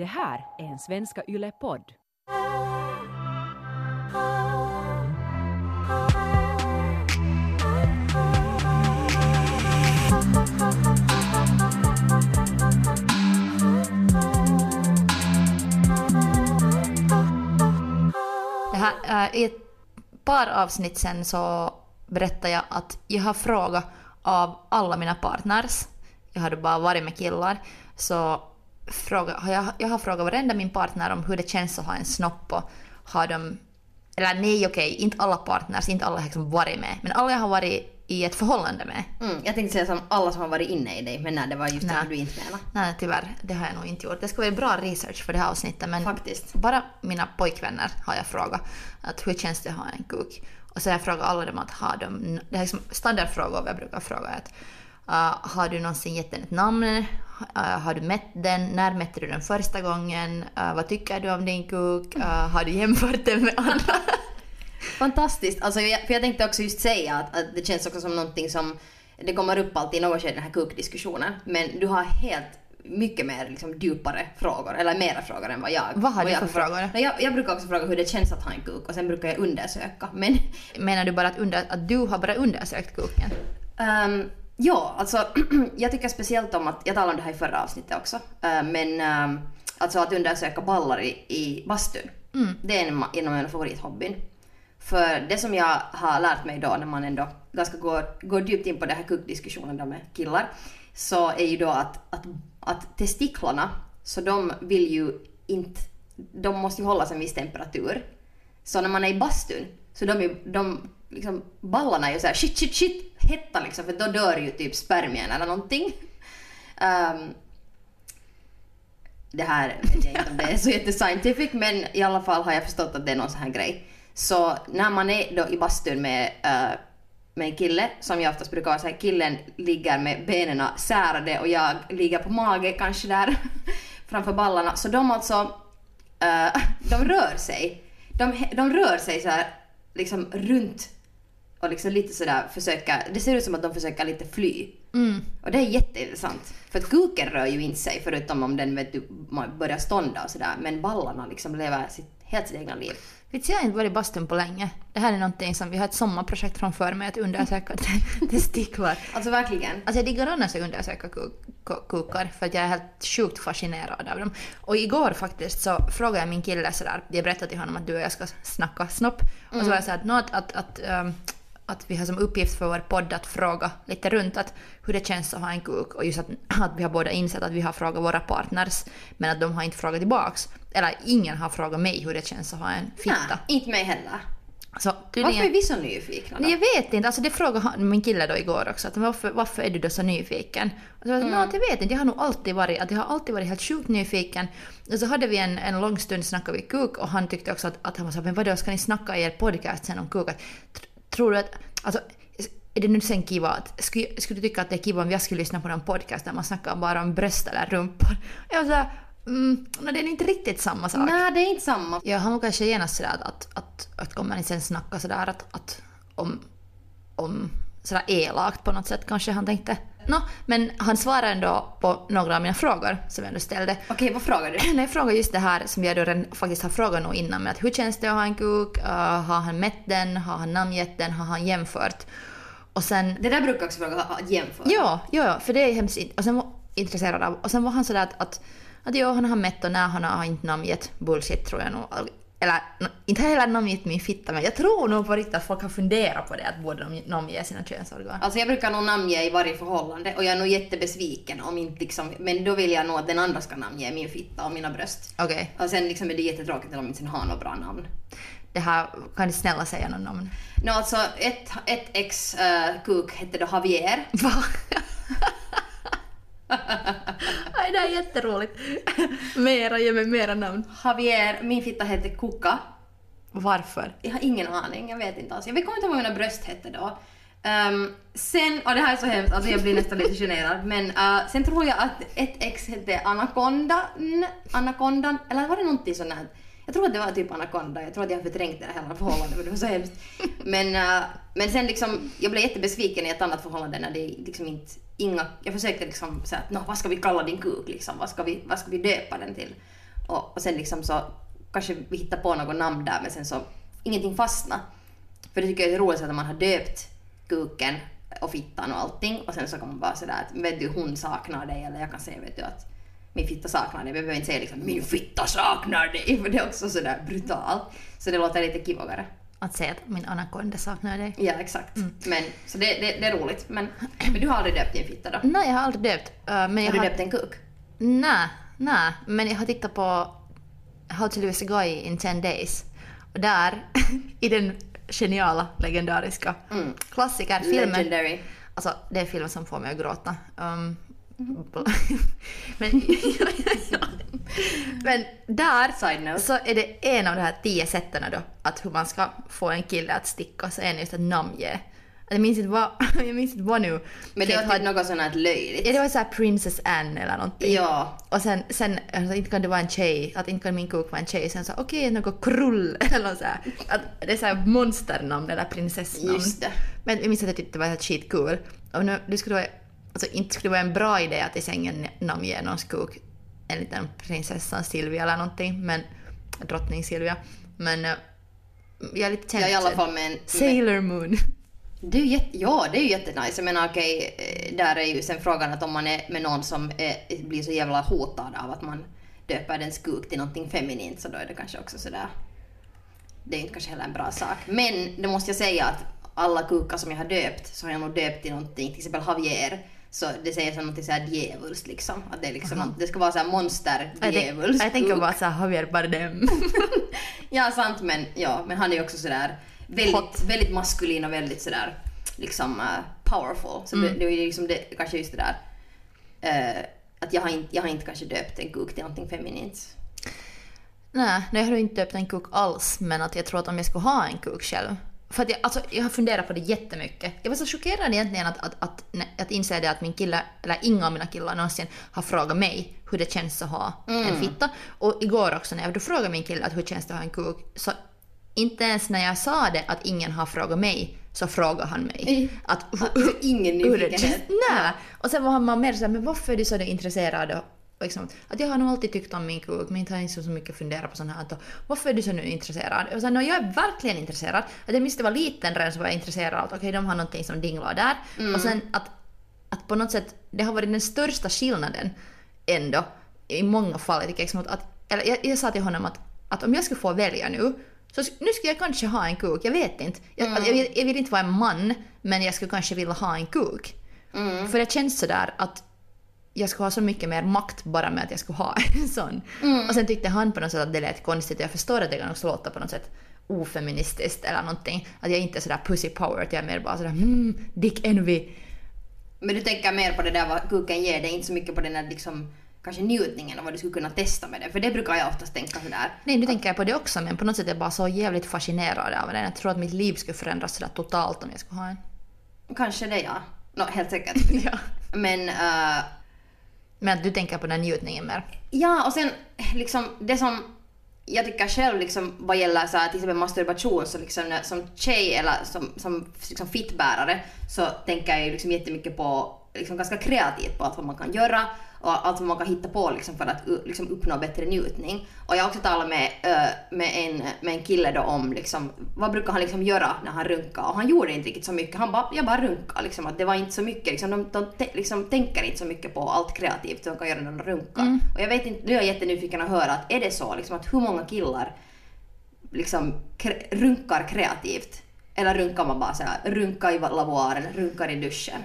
Det här är en Svenska Yle-podd. Det här, äh, I ett par avsnitt sen så berättade jag att jag har frågat av alla mina partners, jag hade bara varit med killar, så fråga, har jag, jag har frågat varenda min partner om hur det känns att ha en snopp och har de... Eller nej okej, inte alla partners, inte alla har liksom varit med, men alla jag har varit i ett förhållande med. Mm, jag tänkte säga som alla som har varit inne i dig, men nej, det var just Nej. det du inte menade. Nej tyvärr, det har jag nog inte gjort. Det ska vara bra research för det här avsnittet men Faktiskt. bara mina pojkvänner har jag frågat att hur känns det att ha en kuk? Och så har jag frågat alla dem att har de, det är liksom standardfrågor jag brukar fråga att har du någonsin gett den ett namn? Uh, har du mätt den? När mätte du den första gången? Uh, vad tycker du om din kuk? Har du jämfört den med andra? Fantastiskt. Alltså, jag, för jag tänkte också just säga att, att det känns också som någonting som det kommer upp alltid i något skede den här kukdiskussionen. Men du har helt mycket mer liksom, djupare frågor, eller mera frågor än vad jag. Vad har du för frågor? Jag, jag brukar också fråga hur det känns att ha en kuk och sen brukar jag undersöka. Men Menar du bara att, under, att du har bara undersökt kuken? Ehm, ja, alltså jag tycker speciellt om att, jag talade om det här i förra avsnittet också, eh, men ehm, alltså att undersöka ballar i, i bastun. Det är en, en av mina favorithobbyn. För det som jag har lärt mig då när man ändå ganska går, går djupt in på den här kukdiskussionen då med killar, så är ju då att, att, att testiklarna, så de vill ju inte, de måste ju hållas en viss temperatur. Så när man är i bastun, så de, de liksom, ballarna är ju såhär shit, shit, shit, hetta liksom, för då dör ju typ spermien eller någonting. Um, det här vet jag inte om det är så jättescientific, men i alla fall har jag förstått att det är någon sån här grej. Så när man är då i bastun med, uh, med en kille, som jag oftast brukar vara såhär, killen ligger med benen särade och jag ligger på mage kanske där framför ballarna, så de alltså, uh, de rör sig. De, de rör sig så här liksom runt och liksom lite sådär försöka, det ser ut som att de försöker lite fly. Och det är jätteintressant. För att kuken rör ju inte sig förutom om den vet du, börjar stånda och sådär. Men ballarna liksom lever sitt, helt sitt egna liv. Vet jag har inte varit i bastun på länge. Det här är någonting som vi har ett sommarprojekt framför mig att undersöka te- testiklar. Alltså verkligen. Alltså jag diggar annars att undersöka ku- ku- kukar för att jag är helt sjukt fascinerad av dem. Och igår faktiskt så frågade jag min kille sådär, jag berättade till honom att du och jag ska snacka snopp. Och så var jag såhär att, att, att, ehm, att vi har som uppgift för vår podd att fråga lite runt att hur det känns att ha en kuk och just att, att vi har båda insett att vi har frågat våra partners men att de har inte frågat tillbaks. Eller ingen har frågat mig hur det känns att ha en fitta. Nej, inte mig heller. Så Varför är vi så nyfikna då? Jag vet inte. Alltså det frågade han, min kille då igår också. Att varför, varför är du då så nyfiken? Och så mm. jag vet inte. Jag har nog alltid varit, att jag har alltid varit helt sjukt nyfiken. Och så hade vi en, en lång stund snackade vi kuk och han tyckte också att, att han var så men vadå, ska ni snacka i er podcast sen om kuk? Att, tror du att, alltså är det nu sen kiva att, skulle, skulle du tycka att det är kiva om jag skulle lyssna på någon podcast där man snackar bara om bröst eller rumpor? Jag var mm, no, det är inte riktigt samma sak. Nej, det är inte samma. Ja, han var kanske genast sådär att, att, att, att kommer ni sen snacka sådär att, att om, om sådär elakt på något sätt kanske han tänkte. Nå, men han svarade ändå på några av mina frågor som jag ställde. Okej, vad frågar du? Jag frågade just det här som jag då redan faktiskt har frågat nog innan med att hur känns det att ha en kuk? Uh, har han mätt den? Har han namngett den? Har han jämfört? Och sen Det där brukar jag också fråga, att jämföra. Ja, ja, för det är hemskt och sen var intresserad av. Och sen var han sådär att, att, att ja, han har mätt och när han har inte namngett bullshit tror jag nog. Eller no, inte heller namngett min fitta men jag tror nog på riktigt att folk har funderat på det att borde de namnge sina könsorgan. Alltså jag brukar nog namnge i varje förhållande och jag är nog jättebesviken om inte liksom, men då vill jag nog att den andra ska namnge min fitta och mina bröst. Okej, Och sen liksom är det jättetråkigt om de inte har något bra namn. det här, kan du snälla säga någon namn? Nå alltså, ett, ett ex uh, kuk hette då Javier. Va? Det här är jätteroligt. mera, ge mig mera namn. Javier, min fitta hette Kuka. Varför? Jag har ingen aning, jag vet inte alls. Jag kommer inte ihåg vad mina bröst hette då. Ehm, sen, och det här är så hemskt, alltså jag blir nästan lite generad, men eh, sen tror jag att ett ex hette Anaconda, Anacondan, eller var det någonting sånt här? Jag tror att det var typ Anaconda, jag tror att jag förträngt det här hela förhållandet för det var så hemskt. Men, eh, men sen liksom, jag blev jättebesviken i ett annat förhållande när det liksom inte, inga, jag försökte liksom säga att vad ska vi kalla din kuk liksom, vad ska vi, vad ska vi döpa den till? och, och sen liksom så kanske vi hittar på något namn där men sen så ingenting fastna. För det tycker jag är roligt att man har döpt kuken och fittan och allting och sen så kan man bara sådär att vet du hon saknar dig eller jag kan säga vet du att min fitta saknar dig. Men jag behöver inte säga liksom min fitta saknar dig för det är också sådär brutalt. Så det låter lite kivogare. Att säga att min anakonda saknar dig. Ja exakt. Men, så det, det, det är roligt. Men, men du har aldrig döpt din fitta då? Nej, jag har aldrig döpt. uh, men jag Har du har... döpt en kuk? Nej, nej. Men jag har tittat på How to lose a guy in 10 days. Och där, i den geniala, legendariska Mm. klassikerfilmen. Legendary. Alltså, det är filmen som får mig att gråta. Um, Mm. men, men där så är det en av de här tio sätten då, att hur man ska få en kille att sticka, så är det just att namnge. Jag minns inte vad, jag minns inte vad nu. Men det var typ något sånt här löjligt. Ja, det var såhär Princess Anne eller någonting. Ja. Och sen, sen alltså, inte kan det vara en tjej, att inte kan min kuk vara en tjej. Sen så okej, något krull eller så här. Att det är så här monsternamn eller prinsessnamn. Just det. Men jag minns att jag tyckte det var helt skitkul. Och nu, det skulle vara, alltså inte skulle det vara en bra idé att i sängen namnge någons kuk en liten prinsessan Silvia eller någonting, men drottning Silvia. Men eh, jag är lite Ja, i alla fall med en... Sailor Moon. det är jätte, ja, det är ju jättenice. Jag menar okej, eh, där är ju sen frågan att om man är med någon som är, blir så jävla hotad av att man döper dens kuk till någonting feminint så då är det kanske också sådär... Det är inte kanske heller en bra sak. Men det måste jag säga att alla kukar som jag har döpt så har jag nog döpt till någonting, till exempel Javier. Så det säger som såhär djävulskt liksom. Att det, är liksom något, det ska vara såhär monster djävulskt jag tänker bara såhär Javier Bardem. Ja, sant, men, ja, men han är ju också sådär väldigt, Hot. väldigt maskulin och väldigt sådär liksom uh, powerful. Så det, det är liksom det, kanske just det där eh, att jag har, inte, jag har inte kanske döpt en kuk till någonting feminint. Nej, nej, jag har inte döpt en kuk alls, men att jag tror att om jag skulle ha en kuk själv. För att jag, alltså, jag har funderat på det jättemycket. Jag var så chockerad egentligen att, att, att, att inse det att min kille, eller inga av mina killar någonsin har frågat mig hur det känns att ha en fitta. Och igår också när jag då frågade min kille att hur känns det att ha en kuk, så inte ens när jag sa det att ingen har frågat mig, så frågade han mig. Nej. Att, Alltså, ingen hur det nyfikenhet. Nej. Och sen var man mer såhär, men varför är du så intresserad? Liksom, att jag har nog alltid tyckt om min kuk, men inte har så mycket funderat på sånt här. Och varför är du så nu intresserad? Och sen, jag är verkligen intresserad. Att jag minns det var liten redan så var jag intresserad av att okej, de har någonting som dinglar där. Och sen att, att på något sätt, det har varit den största skillnaden ändå i många fall. Jag, tycker liksom att, att, eller jag, jag sa till honom att, att om jag skulle få välja nu så nu skulle jag kanske ha en kuk, jag vet inte. Jag, att jag, vill, jag vill inte vara en man, men jag skulle kanske vilja ha en kuk. För det känns sådär att jag skulle ha så mycket mer makt bara med att jag skulle ha en sån. Och sen tyckte han på något sätt att det lät konstigt. Jag förstår att det kan också låta på något sätt ofeministiskt eller någonting. Att jag inte är sådär pussy power, att jag är mer bara sådär mm, dick envy. Men du tänker mer på det där vad kuken ger dig, inte så mycket på den där liksom kanske njutningen och vad du skulle kunna testa med det. För det brukar jag oftast tänka sådär. Nej, nu tänker jag på det också, men på något sätt är jag bara så jävligt fascinerad av den. Jag tror att mitt liv skulle förändras sådär totalt om jag skulle ha en. Kanske det ja. Nå, helt säkert. Ja. Men eh, men att du tänker på den njutningen mer. Ja, och sen liksom det som jag tycker själv liksom vad gäller så här, till exempel masturbation så liksom som tjej eller som, som liksom fittbärare så tänker jag ju liksom jättemycket på liksom ganska kreativt på allt vad man kan göra och allt vad man kan hitta på liksom för att u- liksom uppnå bättre njutning. Och jag har också talat med, ö, med, en, med en kille då om liksom, vad brukar han liksom göra när han runkar och han gjorde inte riktigt så mycket. Han bara, jag bara runkar liksom att det var inte så mycket liksom, de, de te, liksom tänker inte så mycket på allt kreativt de kan göra när de runkar. Och jag vet inte, nu är jag jättenyfiken att höra att är det så liksom att hur många killar liksom kre, runkar kreativt? Eller runkar man bara såhär, runka i lavoaren, runkar i duschen?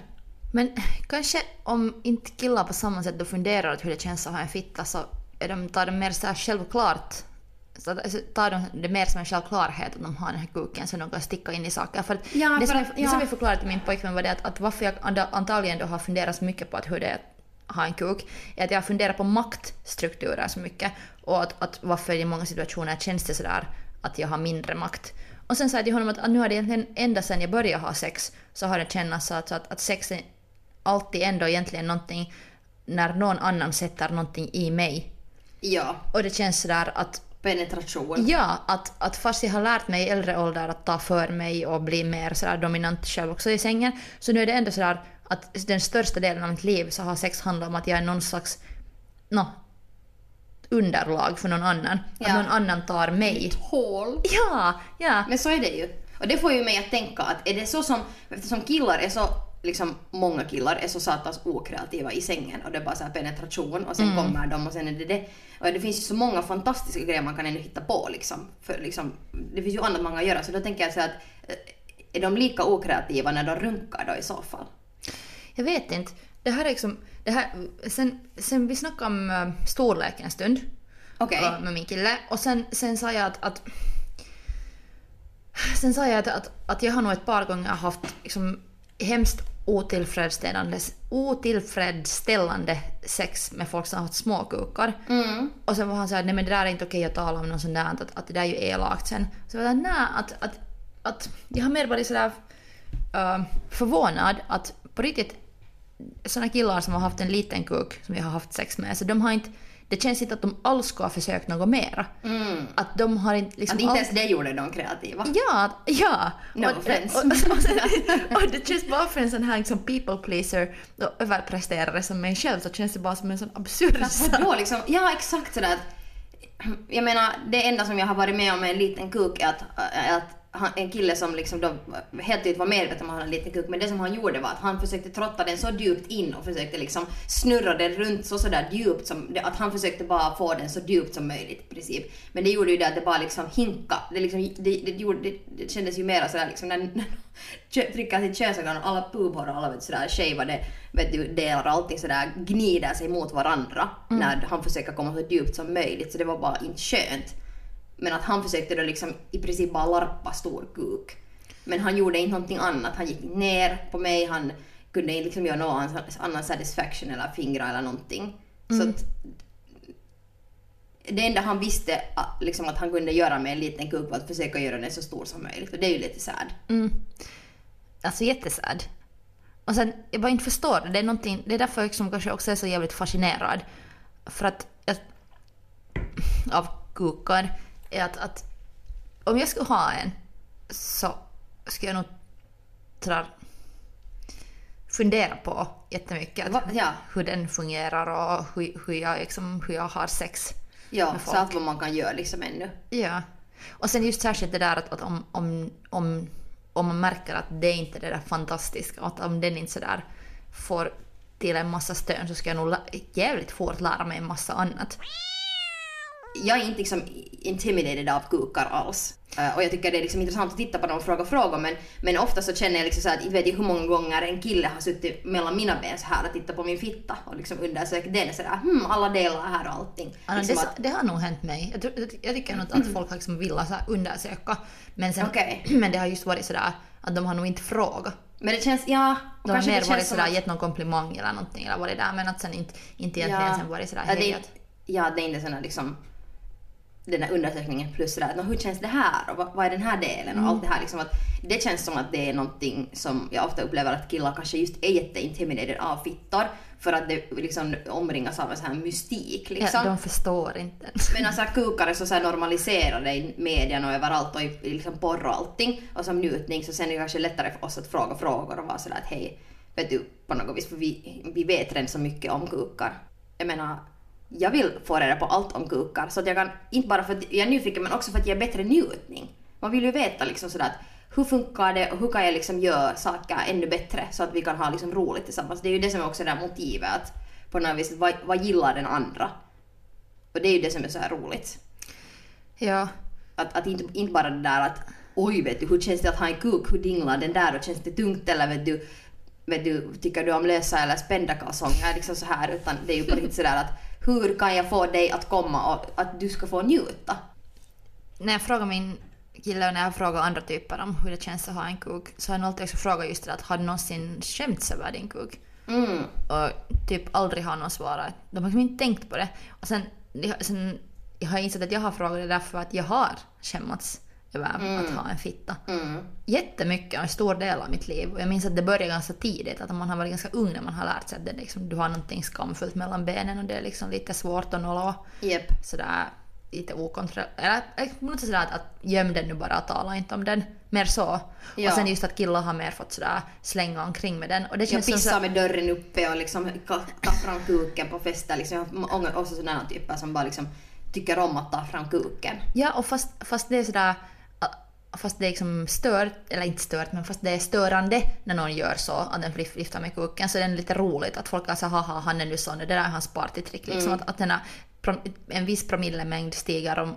Men kanske om inte killar på samma sätt då funderar att hur det känns att ha en fitta så är de, tar de mer så här självklart så att- så tar de det mer som en självklarhet att de har den här kuken så de kan sticka in i saker. För Ja, det, för som att- jag, det ja. som jag förklarade till min pojkvän var det att, att varför jag antagligen då har funderat så mycket på att hur det är att ha en kuk är att jag funderar på maktstrukturer så mycket och att, att varför i många situationer känns det sådär att jag har mindre makt. Och sen sa jag till honom att, att nu har det egentligen ända sedan jag började ha sex så har det känts så att, så att, att sex alltid ändå egentligen någonting när någon annan sätter någonting i mig. Ja, Och det känns sådär att penetration. Ja, att, att fast jag har lärt mig i äldre ålder att ta för mig och bli mer sådär dominant själv också i sängen, så nu är det ändå sådär att den största delen av mitt liv så har sex handlat om att jag är någon slags, nå, underlag för någon annan. Ja. Att någon annan tar mig. Hål. Ja, ja. Men så är det ju. Och det får ju mig att tänka att är det så som, eftersom killar är så, liksom många killar är så satans okreativa i sängen och det är bara så penetration och sen kommer de och sen är det det. Och det finns ju så många fantastiska grejer man kan ännu hitta på liksom. För liksom, det finns ju annat man kan göra så då tänker jag så att eh, är de lika okreativa när de runkar då i så fall? Jag vet inte. Det här är liksom, det här, sen, sen vi snackade om uh, storlek en stund Okej. uh, med min kille och sen, sen sa jag att, att Sen sa jag att, att, att jag har nog ett par gånger haft liksom, hemskt otillfredsställande, otillfredsställande sex med folk som har haft småkukar. Mm. Och sen var han såhär, nej men det där är inte okej att tala om något sånt där, att, att det där är ju elakt sen. Så jag var nej att, att, att jag har mer varit sådär uh, förvånad att på riktigt såna killar som har haft en liten kuk som jag har haft sex med, så de har inte, det känns inte att de alls skulle ha försökt något mera. Att de har inte liksom Att inte ens alls- det gjorde de kreativa. Ja, ja. No och, offense. och, och, och, och det känns bara för en sån här liksom people pleaser och överpresterare som mig själv så känns det bara som en sån absurd sak. liksom? Ja exakt sådär Jag menar det enda som jag har varit med om med en liten kuk är att, att en kille som liksom då helt tydligt var medveten om att han hade en liten kuk men det som han gjorde var att han försökte trotta den så djupt in och försökte liksom snurra den runt så sådär djupt som, att han försökte bara få den så djupt som möjligt i princip. Men det gjorde ju det att det bara liksom hinka. Det, liksom, det, det, gjorde, det, det kändes ju mera sådär liksom när, när trycker sitt könsorgan och alla pubhår och alla vet, sådär shavade vet du, delar och allting sådär gnider sig mot varandra när han försöker komma så djupt som möjligt så det var bara inte skönt. Men att han försökte då liksom i princip bara larpa stor kuk. Men han gjorde inte någonting annat. Han gick ner på mig, han kunde inte liksom göra någon annan satisfaction eller fingra eller någonting. Så att det enda han visste att, liksom, att han kunde göra med en liten kuk var att försöka göra den så stor som möjligt. Och det är ju lite sad. Alltså jättesad. Och sen, jag bara inte förstår det. Det är, någonting, det är därför jag liksom kanske också är så jävligt fascinerad. För att, jag, av kukar, är att, att om jag skulle ha en så skulle jag nog tra, fundera på jättemycket Va? Ja. hur den fungerar och hur, hur, jag, liksom, hur jag har sex. Ja, med så folk. allt vad man kan göra liksom ännu. Ja. Och sen just särskilt det där att, att om, om, om, om man märker att det inte är det där fantastiska, att om den inte sådär får till en massa stön så ska jag nog jävligt fort lära mig en massa annat. Jag är inte liksom intimidated av kukar alls. Eh, och jag tycker det är liksom intressant att titta på dem och fråga frågor men, men ofta så känner jag liksom så att inte vet jag hur många gånger en kille har suttit mellan mina ben så här och tittat på min fitta och liksom undersökt den och sådär hmm alla delar här och allting. Anna, Liksom det, att, det har nog hänt mig. Jag, jag tycker nog att folk har liksom velat undersöka. Men, sen, Okej. men det har just varit sådär att de har nog inte frågat. men det känns, ja, De har mer varit sådär, att, gett någon komplimang eller någonting eller varit där men att sen inte, inte egentligen sen varit sådär ja, det, att- ja, det är inte sådana liksom den här undersökningen plus sådär att "Nå, hur känns det här och vad, vad är den här delen och allt det här liksom att det känns som att det är någonting som jag ofta upplever att killar kanske just är jätteintimidated av fittor för att det liksom omringas av en sån här mystik liksom. ja, de förstår inte. Men alltså kukar är så, så normaliserade i medierna och överallt och i liksom porr och allting och som njutning så sen är det kanske lättare för oss att fråga frågor och vara sådär att hej, vet du på något vis för vi, vi vet redan så mycket om kukar. Jag menar, jag vill få reda på allt om kukar så att jag kan, inte bara för att jag är nyfiken men också för att ge bättre njutning. Man vill ju veta liksom sådär att hur funkar det och hur kan jag liksom göra saker ännu bättre så att vi kan ha liksom roligt tillsammans. Det är ju det som är också det där motivet att på något vis, vad, vad gillar den andra? Och det är ju det som är så här roligt. Ja, Att, att inte, inte bara det där att oj vet du, hur känns det att ha en kuk, hur dinglar den där och känns det tungt eller vet du, vet du tycker du om lösa eller spända kalsonger liksom så här utan det är ju på riktigt sådär att hur kan jag få dig att komma och att du ska få njuta? när jag frågar min kille och när jag frågar andra typer om hur det känns att ha en kuk så har jag alltid också frågat just det att har du någonsin skämts över din kuk? Mm. Och typ aldrig har någon svarat. De har liksom inte tänkt på det. Och sen, sen jag har insett att jag har frågat det därför att jag har skämmats över att ha en fitta. Mm. Jättemycket en stor del av mitt liv. Och jag minns att det började ganska tidigt, att man har varit ganska ung när man har lärt sig att det liksom, du har någonting skamfullt mellan benen och det är liksom lite svårt att nolla Jep. sådär lite okontrollerat. Eller eller på något sätt sådär att, att göm den nu bara, tala inte om den. Mer så. Ja. Och sen just att killar har mer fått sådär slänga omkring med den. Och det Jag känns som pissar så, med dörren uppe och liksom tar fram kuken på fester. Liksom. Jag har också sådana typer som bara liksom tycker om att ta fram kuken. Ja, och fast, fast det är sådär... Fast det är liksom stört, eller inte stört, men fast det är störande när någon gör så, att den lyfter med kuken, så är det lite roligt att folk är så haha, han är nu sån, det där är hans partytrick. Liksom, Mm. att, att den här, prom- en viss promillemängd stiger om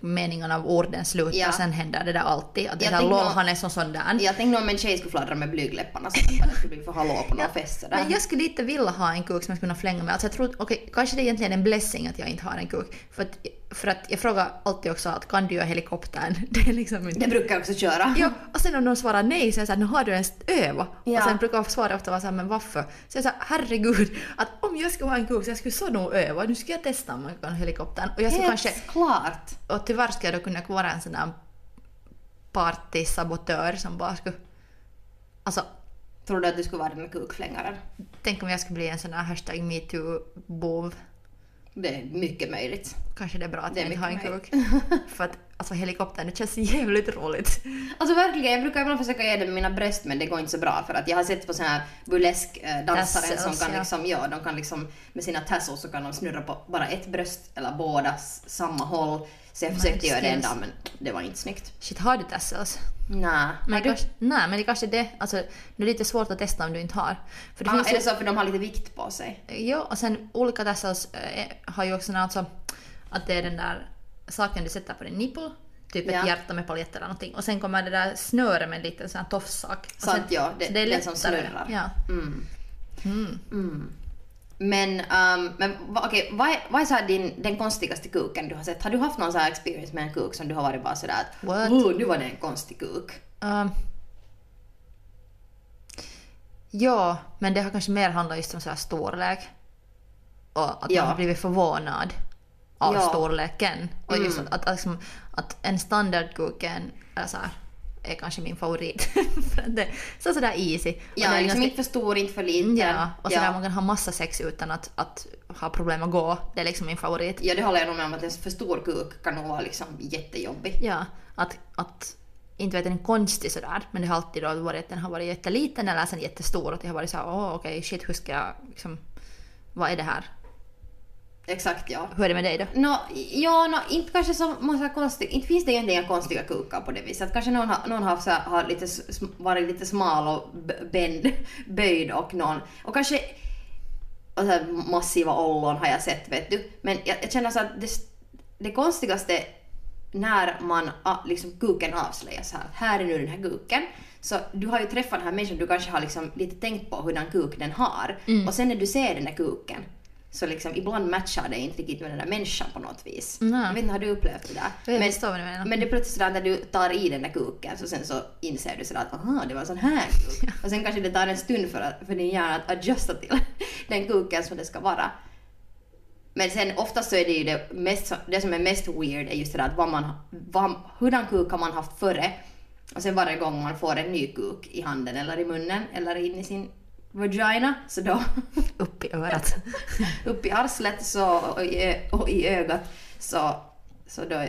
meningen av orden slutar, Ja. sen händer det där alltid. Att det Jag tänkte lol, han är som sån där. Jag tänkte om en tjej skulle fladdra med blygdläpparna så att det skulle bli för hallå på någon fest sådär. Men jag skulle inte vilja ha en kuk som jag skulle kunna flänga med. Alltså jag tror, okej, kanske det är egentligen en blessing att jag inte har en kuk. För att, för att jag frågar alltid också att kan du göra helikoptern? Det är liksom inte... Det brukar jag också köra. Ja, och sen om någon svarar nej så är jag såhär, nu har du ens öva? Ja. Och sen brukar jag svara ofta vara såhär, men varför? Så jag säger herregud, att om jag skulle ha en kuk så jag skulle så nog öva, nu ska jag testa om jag kan helikoptern. Och jag skulle Helt kanske, klart. Och tyvärr skulle jag då kunna vara en sån där partysabotör som bara skulle, alltså Tror du att du skulle vara den med kukflängaren? tänk om jag skulle bli en sån där hashtag metoo-bov. Det är mycket möjligt. Kanske det är bra att Det är jag inte har en kuk. För att alltså helikoptern, det känns jävligt roligt. Alltså verkligen, jag brukar ibland försöka ge det med mina bröst men det går inte så bra för att jag har sett på såna här burlesk-dansare som Tassels, kan ja. liksom, ja, de kan liksom med sina tassels så kan de snurra på bara ett bröst eller båda samma håll. Så jag försökte göra det en dag men det var inte snyggt. Shit, har du tassels? Nej. Men kanske, nej, men det kanske är det. Alltså, det är lite svårt att testa om du inte har. För det Ah, är det så för de har lite vikt på sig? Ja, och sen olika tassels eh, har ju också alltså att det är den där saken du sätter på din nipple, typ ett Ja. hjärta med paljett eller någonting. Och sen kommer det där snöret med en liten sån här tofssak. Sant, ja, det- så det är den som lättare. snurrar. Ja. Mm. Mm. Mm. Men, um, men okej, vad, är, vad är så din, den konstigaste kuken du har sett? Har du haft någon så här experience med en kuk som du har varit bara sådär att What? oh, nu var det en konstig kuk? Um, ja, men det har kanske mer handlat just om så här storlek. Och att Ja. man har blivit förvånad av Ja. storleken. Och just Mm. att, att, liksom, att en standardkuken är, så här, är kanske min favorit. Det är så sådär easy. Och Ja, det är liksom ganska- inte för stor, inte för liten. Ja, och sådär ja. man kan ha massa sex utan att, att ha problem att gå. Det är liksom min favorit. ja, det håller jag nog med om att en för stor kuk kan nog vara liksom jättejobbig. Ja, att, att inte vet den är konstig sådär, men det har alltid då varit att den har varit jätteliten eller sen jättestor. Att jag har varit såhär, åh okej, shit, hur ska jag liksom, vad är det här? Exakt, ja. Hur är det med dig då? Nå, ja, nå, inte kanske så massa konstigt, inte finns det egentligen konstiga kukar på det viset. Kanske någon har, någon har, så här, har lite, varit lite smal och bänd, böjd och någon, och kanske och så här massiva ollon har jag sett vet du. Men jag, jag känner så att det, det konstigaste när man liksom kuken avslöjas här, här är nu den här kuken. Så du har ju träffat den här människan, du kanske har liksom lite tänkt på hur den kuk den har. Och sen när du ser den där kuken så liksom ibland matchar det inte riktigt med den där människan på något vis. Nej. Jag vet inte, har du upplevt det där? Jag förstår vad du menar. men det är plötsligt sådär när du tar i den där kuken så sen så inser du sådär att aha, det var en sån här kuk. Och sen kanske det tar en stund för, att, för din hjärna att adjusta till den kuken som det ska vara. Men sen oftast så är det ju det, mest, det som är mest weird är just det där att vad man, vad, hurdan kuk har man haft före och sen varje gång man får en ny kuk i handen eller i munnen eller in i sin vagina så då Upp i örat. upp i arslet så, och, i, och i ögat så, så då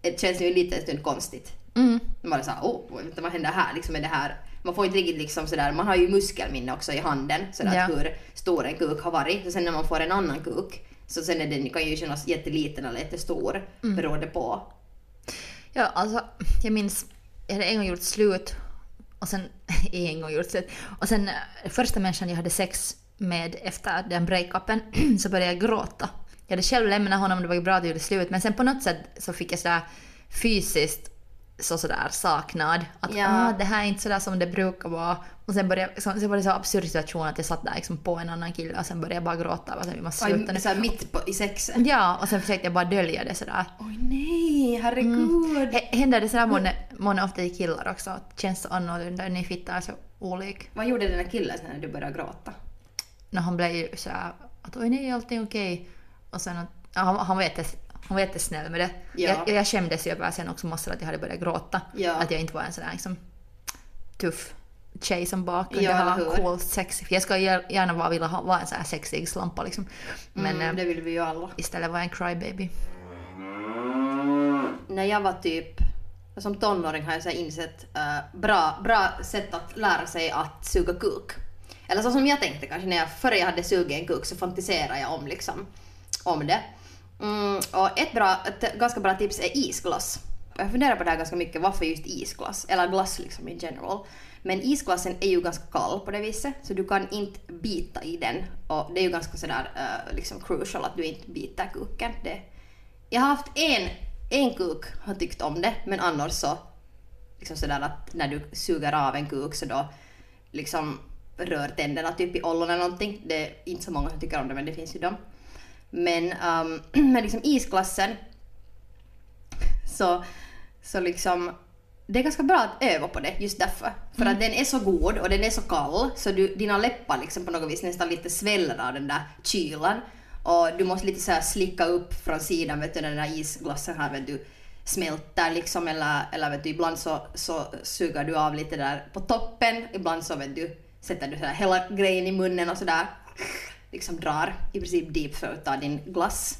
det känns ju lite en stund konstigt. Mm. Man bara såhär, åh, vänta, vad händer här? Liksom är det här? Man får inte riktigt liksom sådär, man har ju muskelminne också i handen sådär Ja. att hur stor en kuk har varit. Så sen när man får en annan kuk så sen är den kan ju kännas jätteliten eller jättestor Mm. beroende på. Ja, alltså jag minns, jag hade en gång gjort slut och sen, en gång gjort slut, och sen eh, första människan jag hade sex med efter den breakupen så började jag gråta. Jag hade själv lämnat honom, det var ju bra att jag gjorde slut, men sen på något sätt så fick jag sådär fysiskt så sådär saknad. Att Ja. ah, det här är inte sådär som det brukar vara. Och sen, började, så, sen var det så absurd situation att jag satt där liksom på en annan kille och sen började jag bara gråta. Och sen, vi måste sluta nu. Såhär mitt på, i sexen. Ja, och sen försökte jag bara dölja det sådär. Oj nej, herregud. H- Händer det sådär månne, månne ofta i killar också? Att känns så annorlunda, ni fittar är så olik. Vad gjorde den där killen sen när du började gråta? När han blev ju såhär att oj nej, allting är okej. Och sen att, han, han var han var jättesnäll med det. Ja. Jag, jag skämdes ju över sen också massor att jag hade börjat gråta. Ja. Att jag inte var en sån där liksom tuff tjej som bara kunde Ja, ha cool sex. För jag ska gär- gärna bara vilja ha, vara en sån här sexig slampa liksom. Men mm, det vill vi ju alla. istället var jag en crybaby. när jag var typ som tonåring har jag så insett uh, bra, bra sätt att lära sig att suga kuk. Eller så som jag tänkte kanske när jag, före jag hade sugit en kuk så fantiserade jag om liksom om det. Mm, och ett, bra, ett ganska bra tips är isglass. Jag funderar på det här ganska mycket, varför just isglass? Eller glass liksom in general. Men isglassen är ju ganska kall på det viset, så du kan inte bita i den. Och det är ju ganska sådär uh, liksom crucial att du inte biter kuken. Det, jag har haft en, en kuk har tyckt om det, men annars så liksom sådär att när du suger av en kuk så då liksom rör tänderna typ i ollon eller någonting. Det är inte så många som tycker om det men det finns ju dem. Men um, med liksom isglassen så, så liksom det är ganska bra att öva på det just därför. För mm. att den är så god och den är så kall så du, dina läppar liksom på något vis nästan lite sväller av den där kylan. Och du måste lite så här slicka upp från sidan vet du när den där isglassen här vet du smälter liksom eller, eller vet du ibland så, så suger du av lite där på toppen, ibland så vet du sätter du så hela grejen i munnen och sådär liksom drar i princip deepthroatar din glass.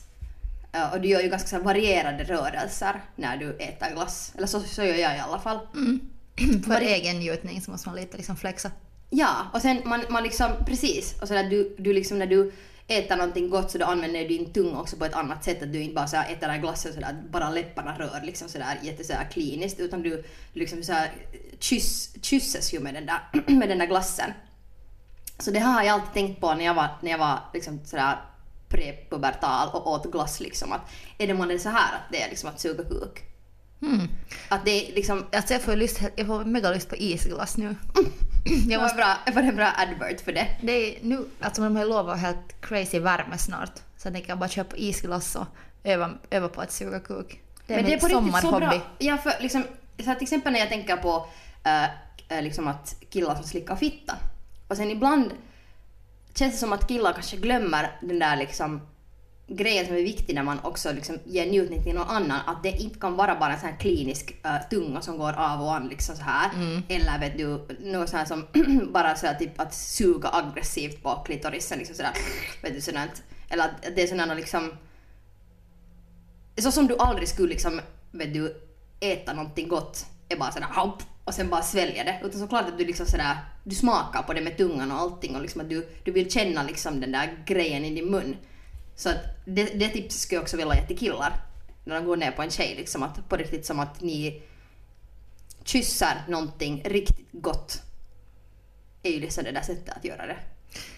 Uh, och du gör ju ganska så varierade rörelser när du äter glass. Eller så, så gör jag i alla fall. Mm. För egen njutning så måste man lite liksom flexa. Ja, och sen man, man liksom, precis. Och så där, du, du liksom när du äter någonting gott så då använder du din tunga också på ett annat sätt. Att du inte bara så här, äter den glassen så där, bara läpparna rör liksom sådär jätte så här kliniskt. Utan du liksom så här, kyss, kysses ju med den, där, med den där glassen. Så det har jag alltid tänkt på när jag var, när jag var liksom sådär prepubertal och åt glass liksom att är det månne så här att det är liksom att suga kuk? Mm. Att det är liksom... Alltså jag får, lust, jag får mega lust på isglass nu. jag måste... bra, var det en bra advert för det? det är nu, alltså de har ju lovat helt crazy värme snart. Så jag tänker bara köpa isglass och öva, öva på att suga kuk. Det är Men det är på riktigt så bra. Ja, för liksom, så till exempel när jag tänker på äh, liksom att killar som slickar fitta. Och sen ibland känns det som att killar kanske glömmer den där liksom grejen som är viktig när man också liksom ger njutning till någon annan, att det inte kan vara bara en sån här klinisk uh, tunga som går av och an liksom så här. Mm. Eller vet du, något sånt som bara så här, typ att suga aggressivt på klitorisen liksom sådär, vet du sådant. Eller att det är sådana liksom, så som du aldrig skulle liksom, vet du, äta någonting gott, är bara sådär hopp och sen bara svälja det. Utan såklart att du liksom sådär, du smakar på det med tungan och allting och liksom att du, du vill känna liksom den där grejen i din mun. Så att det, det tipset skulle jag också vilja ge till killar när de går ner på en tjej liksom att på riktigt som att ni kysser någonting riktigt gott är ju liksom det där sättet att göra det.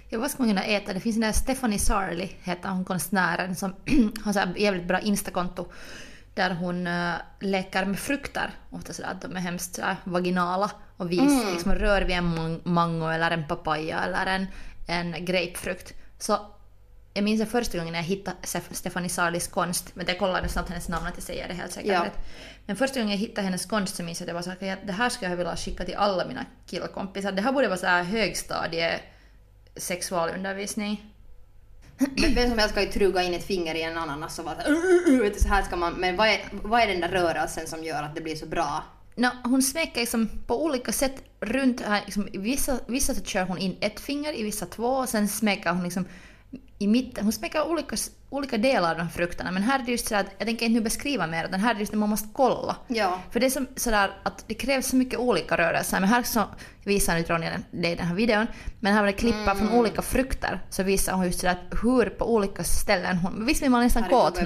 Ja, vad ska man kunna äta? Det finns den där Stephanie Sarli, heter hon konstnären, som har så jävligt bra instakonto där hon uh, leker med frukter. Ofta sådär att de är hemskt sådär vaginala och vis, mm. liksom rör vid en mango eller en papaya eller en, en grapefrukt. Så jag minns första gången jag hittade Stefanie Sarlis konst, men jag kollade snabbt hennes namn att jag säger det helt säkert ja. Men första gången jag hittade hennes konst så minns jag att jag var så det här skulle jag vilja skicka till alla mina killkompisar. Det här borde vara så här högstadie sexualundervisning. Vem som helst ska ju truga in ett finger i en ananas och vara så, uh, uh, uh, så här ska man, men vad är, vad är den där rörelsen som gör att det blir så bra? No, hon smeker liksom på olika sätt runt här. Liksom, I vissa, vissa så kör hon in ett finger, i vissa två och sen smeker hon liksom i mitten. Hon smeker olika, olika delar av de frukterna men här är det just sådär att jag tänker inte nu beskriva mer utan här är det just att man måste kolla. Ja. För det är som, sådär att det krävs så mycket olika rörelser men här så visar nu Ronja det i den här videon men här var det klippar mm. från olika frukter så visar hon just sådär hur på olika ställen hon... Visst blir man nästan kåt?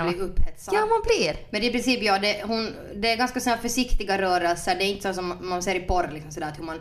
Ja man blir. Men det är i princip ja, det, hon, det är ganska sådär försiktiga rörelser det är inte så som man ser i porr liksom sådär att hur man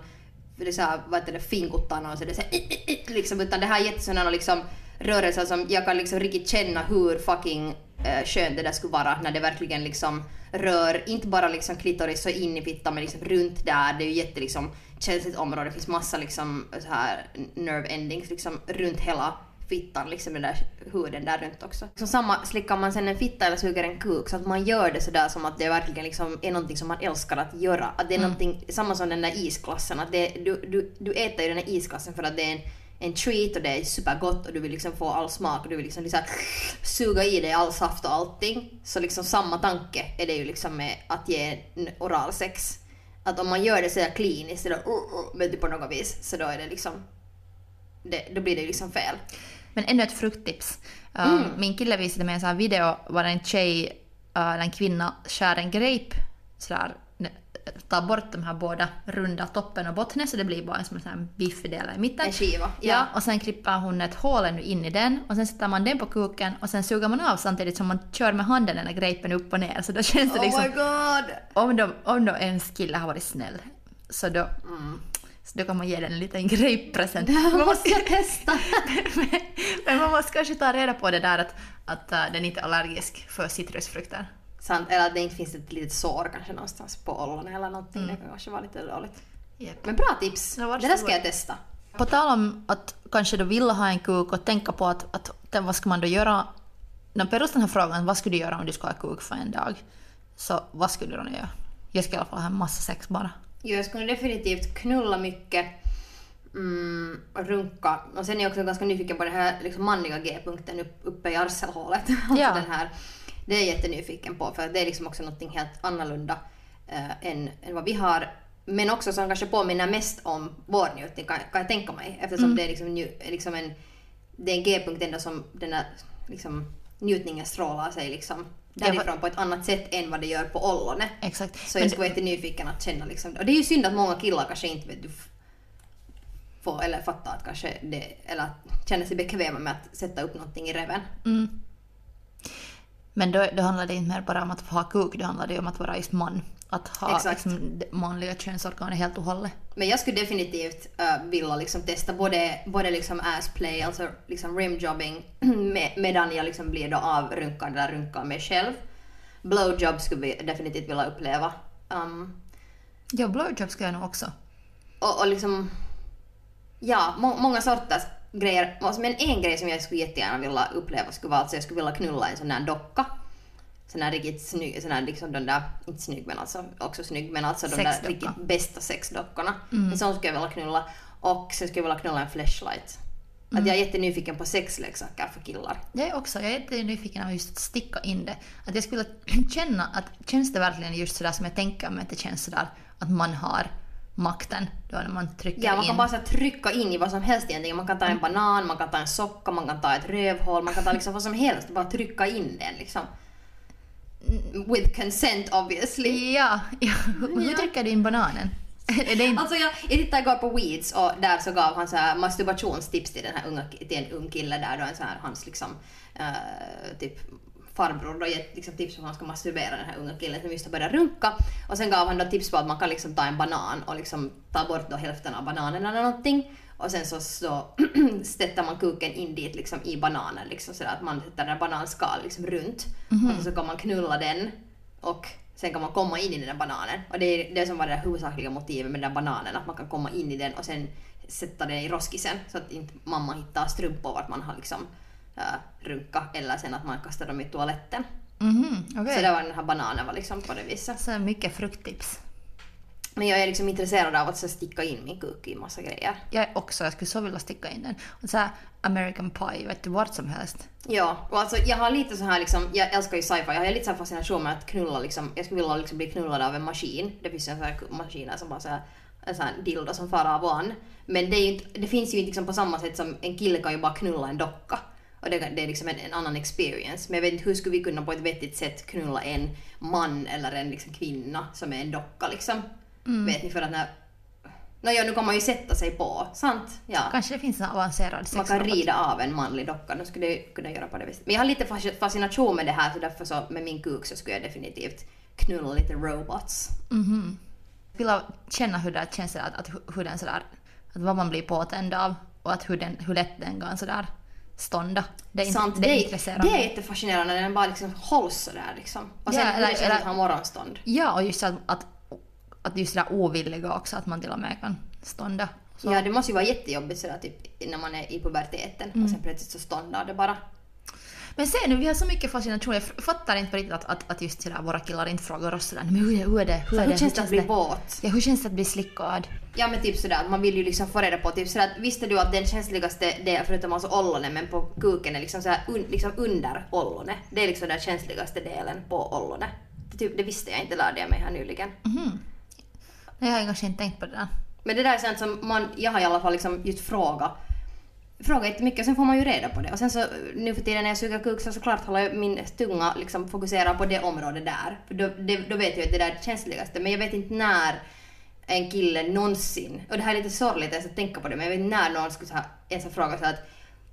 det är såhär, vad heter det, finkuttarna och så det är såhär, liksom, utan det här är jättesådana liksom rörelser som jag kan liksom riktigt känna hur fucking uh, skönt det där skulle vara när det verkligen liksom rör, inte bara liksom klitoris och in i fittan men liksom runt där. Det är ju jätte liksom känsligt område. Det finns massa liksom så här nerve endings liksom runt hela fittan, liksom den där huden där runt också. Så samma slickar man sen en fitta eller suger en kuk så att man gör det sådär som att det verkligen liksom är någonting som man älskar att göra. Att det är mm. samma som den där isglassen, att det, du, du, du äter ju den där isglassen för att det är en en treat och det är supergott och du vill liksom få all smak och du vill liksom, liksom suga i dig all saft och allting. Så liksom samma tanke är det ju liksom med att ge oralsex. Att om man gör det sådär kliniskt eller uh, uh, på något vis så då är det liksom det, då blir det liksom fel. Men ännu ett frukttips. Um, mm. Min kille visade mig en sån här video var en tjej äh, en kvinna skär en grape sådär tar bort de här båda runda toppen och botten så det blir bara en en sån här biffig del i mitten. En skiva, Ja. ja. och sen klipper hon ett hål ännu in i den och sen sätter man den på kuken och sen suger man av samtidigt som man kör med handen den här grapen upp och ner så då känns det Oh liksom my god! om, de, om då ens kille har varit snäll så då, så då kan man ge den en liten grape-present. Man måste jag testa. men, man måste kanske ta reda på det där att, att äh, den inte är allergisk för citrusfrukter. Sant, eller att det inte finns ett litet sår kanske någonstans på ollonet eller någonting. Det kan kanske vara lite dåligt. Yep. Men bra tips! Varsågod. det där ska jag testa. På tal om att kanske då vilja ha en kuk och tänka på att, att vad ska man då göra? När Perus den här frågan, vad skulle du göra om du skulle ha kuk för en dag? Så vad skulle du då göra? Jag skulle i alla fall ha en massa sex bara. Jo, jag skulle definitivt knulla mycket, mm, runka. Och sen är jag också ganska nyfiken på den här liksom manliga G-punkten upp, uppe i arselhålet. alltså Ja. den här. Det är jag jättenyfiken på för det är liksom också någonting helt annorlunda eh, än, än vad vi har. Men också som kanske påminner mest om vår njutning kan, kan jag tänka mig. Eftersom det är liksom, liksom en, det är en G-punkt ändå som den där liksom, njutningen strålar sig liksom därifrån på ett annat sätt än vad det gör på ollonet. Exakt. Så jag skulle vara jättenyfiken att känna liksom. Och det är ju synd att många killar kanske inte vet du får eller fattar att kanske det, eller känner sig bekväma med att sätta upp någonting i reven. Mm. Men då, då handlar det inte mer bara om att ha kuk, då handlar det om att vara just man. Att ha Exakt. liksom, det manliga könsorganet helt och hållet. Men jag skulle definitivt uh, vilja liksom testa både, både liksom assplay, alltså liksom rimjobbing, med, medan jag liksom blir då avrunkad eller runkar mig själv. Blowjob skulle vi definitivt vilja uppleva. Um, Ja, blowjob ska jag nog också. och, och liksom... Ja, må, många sorters grejer. Alltså, Men en grej som jag skulle jättegärna vilja uppleva skulle vara att jag skulle vilja knulla en sån här docka. Sån här riktigt snygg, sån här liksom den där, inte snygg men alltså också snygg men alltså de där riktigt bästa sexdockorna. En sån skulle jag vilja knulla. Och sen skulle jag vilja knulla en flashlight. Att jag är jättenyfiken på sexleksaker för killar. Jag är också, jag är jättenyfiken av just att sticka in det. Att jag skulle känna att, känns det verkligen just sådär som jag tänker mig att det känns sådär att man har makten då när man trycker Ja, man in. kan bara så trycka in i vad som helst egentligen. Man kan ta en banan, man kan ta en socka, man kan ta ett rövhål, man kan ta liksom vad som helst bara trycka in den liksom. With consent obviously. Ja, ja. Hur, Ja. trycker du in bananen? är det inte... Alltså jag, jag tittade igår på Weeds och där så gav han så här masturbationstips till, den här unga, till en ung kille där då en så här hans liksom eh, typ farbror då gett liksom tips på hur man ska masturbera den här unga killen som just har börjat runka. Och sen gav han då tips på att man kan liksom ta en banan och liksom ta bort då hälften av bananen eller någonting. Och sen så, så sätter man kuken in dit liksom i bananen liksom sådär att man sätter den bananskal liksom runt. Och sen så kan man knulla den och sen kan man komma in i den där bananen. Och det är det som var det huvudsakliga motivet med den där bananen, att man kan komma in i den och sen sätta den i roskisen så att inte mamma hittar strumpor vart man har liksom äh, runka eller sen att man kastar dem i toaletten. Mhm, okej. Så det var den här bananen var liksom på det viset. Så mycket frukttips. Men jag är liksom intresserad av att så sticka in min kuk i massa grejer. Jag också, jag skulle så vilja sticka in den. Och så här American Pie, vet du, vart som helst. Ja, och alltså jag har lite så här liksom, jag älskar ju sci-fi, jag har lite så här fascination med att knulla liksom, jag skulle vilja liksom bli knullad av en maskin. Det finns en sån här maskin som bara så här, en sån här dildo som far av och an. Men det, ju det finns ju inte liksom på samma sätt som en kille kan ju bara knulla en docka. Och det, det är liksom en, en annan experience. Men jag vet inte hur skulle vi kunna på ett vettigt sätt knulla en man eller en liksom kvinna som är en docka liksom. Vet ni för att när... Nåja, nu kan man ju sätta sig på, sant? Ja. Kanske det finns en avancerad Man kan sexrobot. rida av en manlig docka, då skulle jag kunna göra på det viset. Men jag har lite fasc- fascination med det här så därför så med min kuk så skulle jag definitivt knulla lite robots. Mhm. Jag vill känna hur det känns att, att hu- hur den sådär, att vad man blir påtänd av och att hur, den, hur lätt den kan sådär stånda. Det, är inte- Sant, det, det, intresserar det är jättefascinerande när den bara liksom hålls sådär liksom. Och sen Ja, eller- att ha morgonstånd. Ja, och just att, att, att just det där ovilliga också, att man till och med kan stånda. Så. Ja, det måste ju vara jättejobbigt sådär typ när man är i puberteten och sen plötsligt så ståndar det bara. Men se nu, vi har så mycket fascination. Jag fattar inte på riktigt att, att, att just sådär, våra killar inte frågar oss sådär, men hur, hur är det? Hur, är hur det? känns det att bli våt? Ja, hur känns det att bli slickad? Ja men typ sådär, man vill ju liksom få reda på typ sådär visste du att den känsligaste delen förutom alltså ollonet men på kuken är liksom såhär un, liksom under ollonet. Det är liksom den känsligaste delen på ollonet. Det, typ, det visste jag inte, lärde jag mig här nyligen. Nej, Jag har kanske inte tänkt på det där. Men det där är sånt som man, jag har i alla fall liksom just frågat frågar inte mycket, sen får man ju reda på det. Och sen så nu för tiden när jag suger kuk så såklart håller jag min tunga liksom fokuserad på det området där. För då, det, då vet jag att det där är det känsligaste. Men jag vet inte när en kille någonsin, och det här är lite sorgligt ens att tänka på det, men jag vet inte när någon skulle ens fråga så att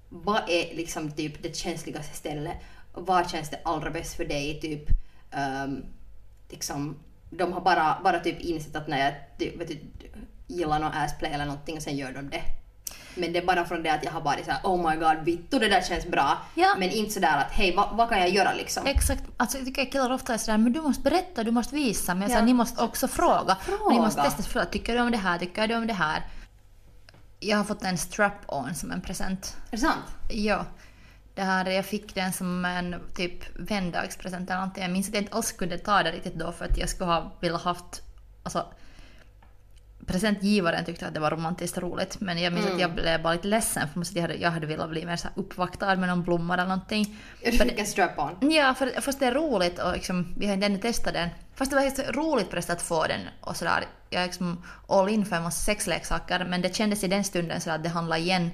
vad är liksom typ det känsligaste stället? Och Var känns det allra bäst för dig? Typ, um, liksom, de har bara, bara typ insett att när jag typ, vet du, gillar någon assplay eller någonting och sen gör de det. Men det är bara från det att jag har varit såhär oh my god vittu det där känns bra. Ja. Men inte sådär att hej vad, vad kan jag göra liksom? Exakt. Alltså, jag tycker killar ofta är sådär, men du måste berätta, du måste visa. Men Ja. så, ni måste också fråga. Fråga. Ni måste testa, fråga, tycker du om det här, tycker du om det här? Jag har fått en strap-on som en present. Är det sant? Ja. Det här, jag fick den som en typ vändagspresent eller någonting. Jag minns att jag inte alls kunde ta det riktigt då för att jag skulle ha velat haft... Alltså, presentgivaren tyckte att det var romantiskt roligt men jag minns att jag blev bara lite ledsen för jag hade, jag hade velat bli mer så uppvaktad med någon blomma eller någonting. Du fick en strap-on? Ja, för, fast det är roligt och liksom, vi har inte ännu testat den. Fast det var helt roligt förresten att få den och sådär. Jag är liksom all in för en massa sexleksaker men det kändes i den stunden så att det handlade igen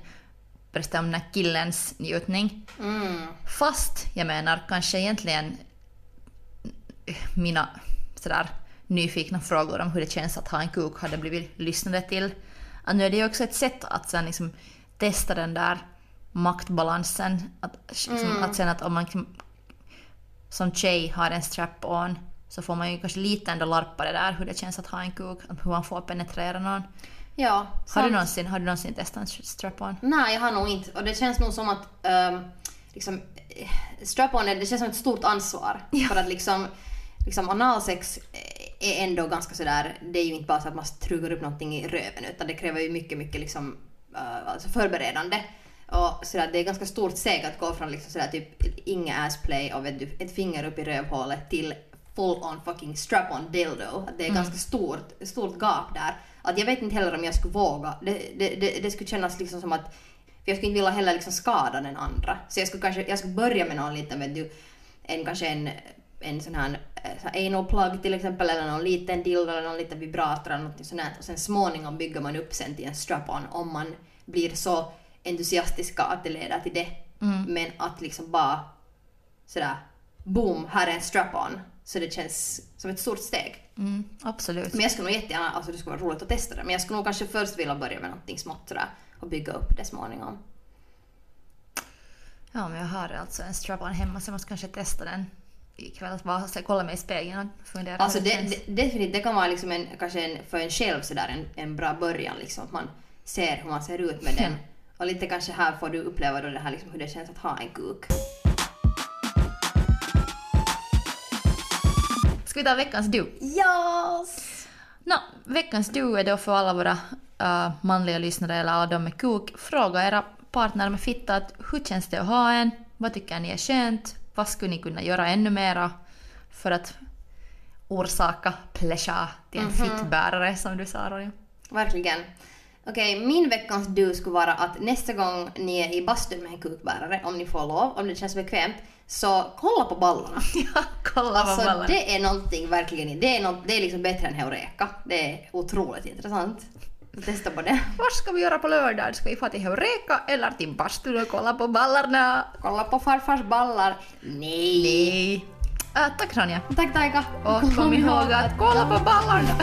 förresten om den här killens njutning. Mm. Fast jag menar kanske egentligen mina sådär nyfikna frågor om hur det känns att ha en kuk hade blivit lyssnade till. Att nu är det ju också ett sätt att sen liksom testa den där maktbalansen. Att, liksom, att sen att om man som tjej har en strap-on så får man ju kanske lite ändå larpa det där hur det känns att ha en kuk, hur man får penetrera någon. Ja. Har du, någonsin, har du någonsin testat en strap-on? Nej, jag har nog inte. Och det känns nog som att um, liksom, eh, strap-on, det känns som ett stort ansvar. Ja. För att liksom, liksom analsex är ändå ganska sådär, det är ju inte bara så att man trugar upp någonting i röven utan det kräver ju mycket, mycket liksom, uh, alltså förberedande. Och sådär, det är ganska stort steg att gå från liksom sådär, typ inga assplay och vet du, ett finger upp i rövhålet till full on fucking strap-on dildo. Att Det är ganska stort, stort gap där. Att jag vet inte heller om jag skulle våga. Det, det, det, det skulle kännas liksom som att för jag skulle inte vilja heller liksom skada den andra. Så jag skulle kanske jag skulle börja med någon liten, vet du, en, kanske en, en sån här, så här anal plug till exempel eller någon liten dildo eller någon liten vibrator eller något sånt här. Och sen småningom bygger man upp sen till en strap-on om man blir så entusiastiska att det leder till det. Men att liksom bara sådär boom, här är en strap-on. Så det känns som ett stort steg. Mm, absolut. Men jag skulle nog jättegärna, alltså det skulle vara roligt att testa det, men jag skulle nog kanske först vilja börja med någonting smått sådär och bygga upp det småningom. Ja, men jag har alltså en strap-on hemma så jag måste kanske testa den ikväll. Att bara kolla mig i spegeln och fundera Alltså det, det, definitivt, det kan vara liksom en, kanske en, för en själv sådär en, en bra början liksom, att man ser hur man ser ut med den. Och lite kanske här får du uppleva då det här liksom hur det känns att ha en kuk. Ska vi ta veckans du? Yes! Nå, veckans du är då för alla våra äh, manliga lyssnare eller alla de med kuk. Fråga era partner med fitta att hur känns det att ha en? Vad tycker ni är skönt? Vad skulle ni kunna göra ännu mera för att orsaka pleasure till en fittbärare som du sa Ronja? Verkligen. Okej, min veckans du skulle vara att nästa gång ni är i bastun med en kukbärare, om ni får lov, om det känns bekvämt, så kolla på ballarna. Ja, kolla Alltså ballen. det är någonting verkligen, det är, något, det är liksom bättre än Heureka. Det är otroligt intressant. Testa på det. Vad ska vi göra på lördag? Ska vi få till Heureka eller till bastun och kolla på ballarna? Kolla på farfars ballar. Nej! Nej. Äh, tack Ronja. Tack Taika! Och kom ihåg att kolla på ballarna!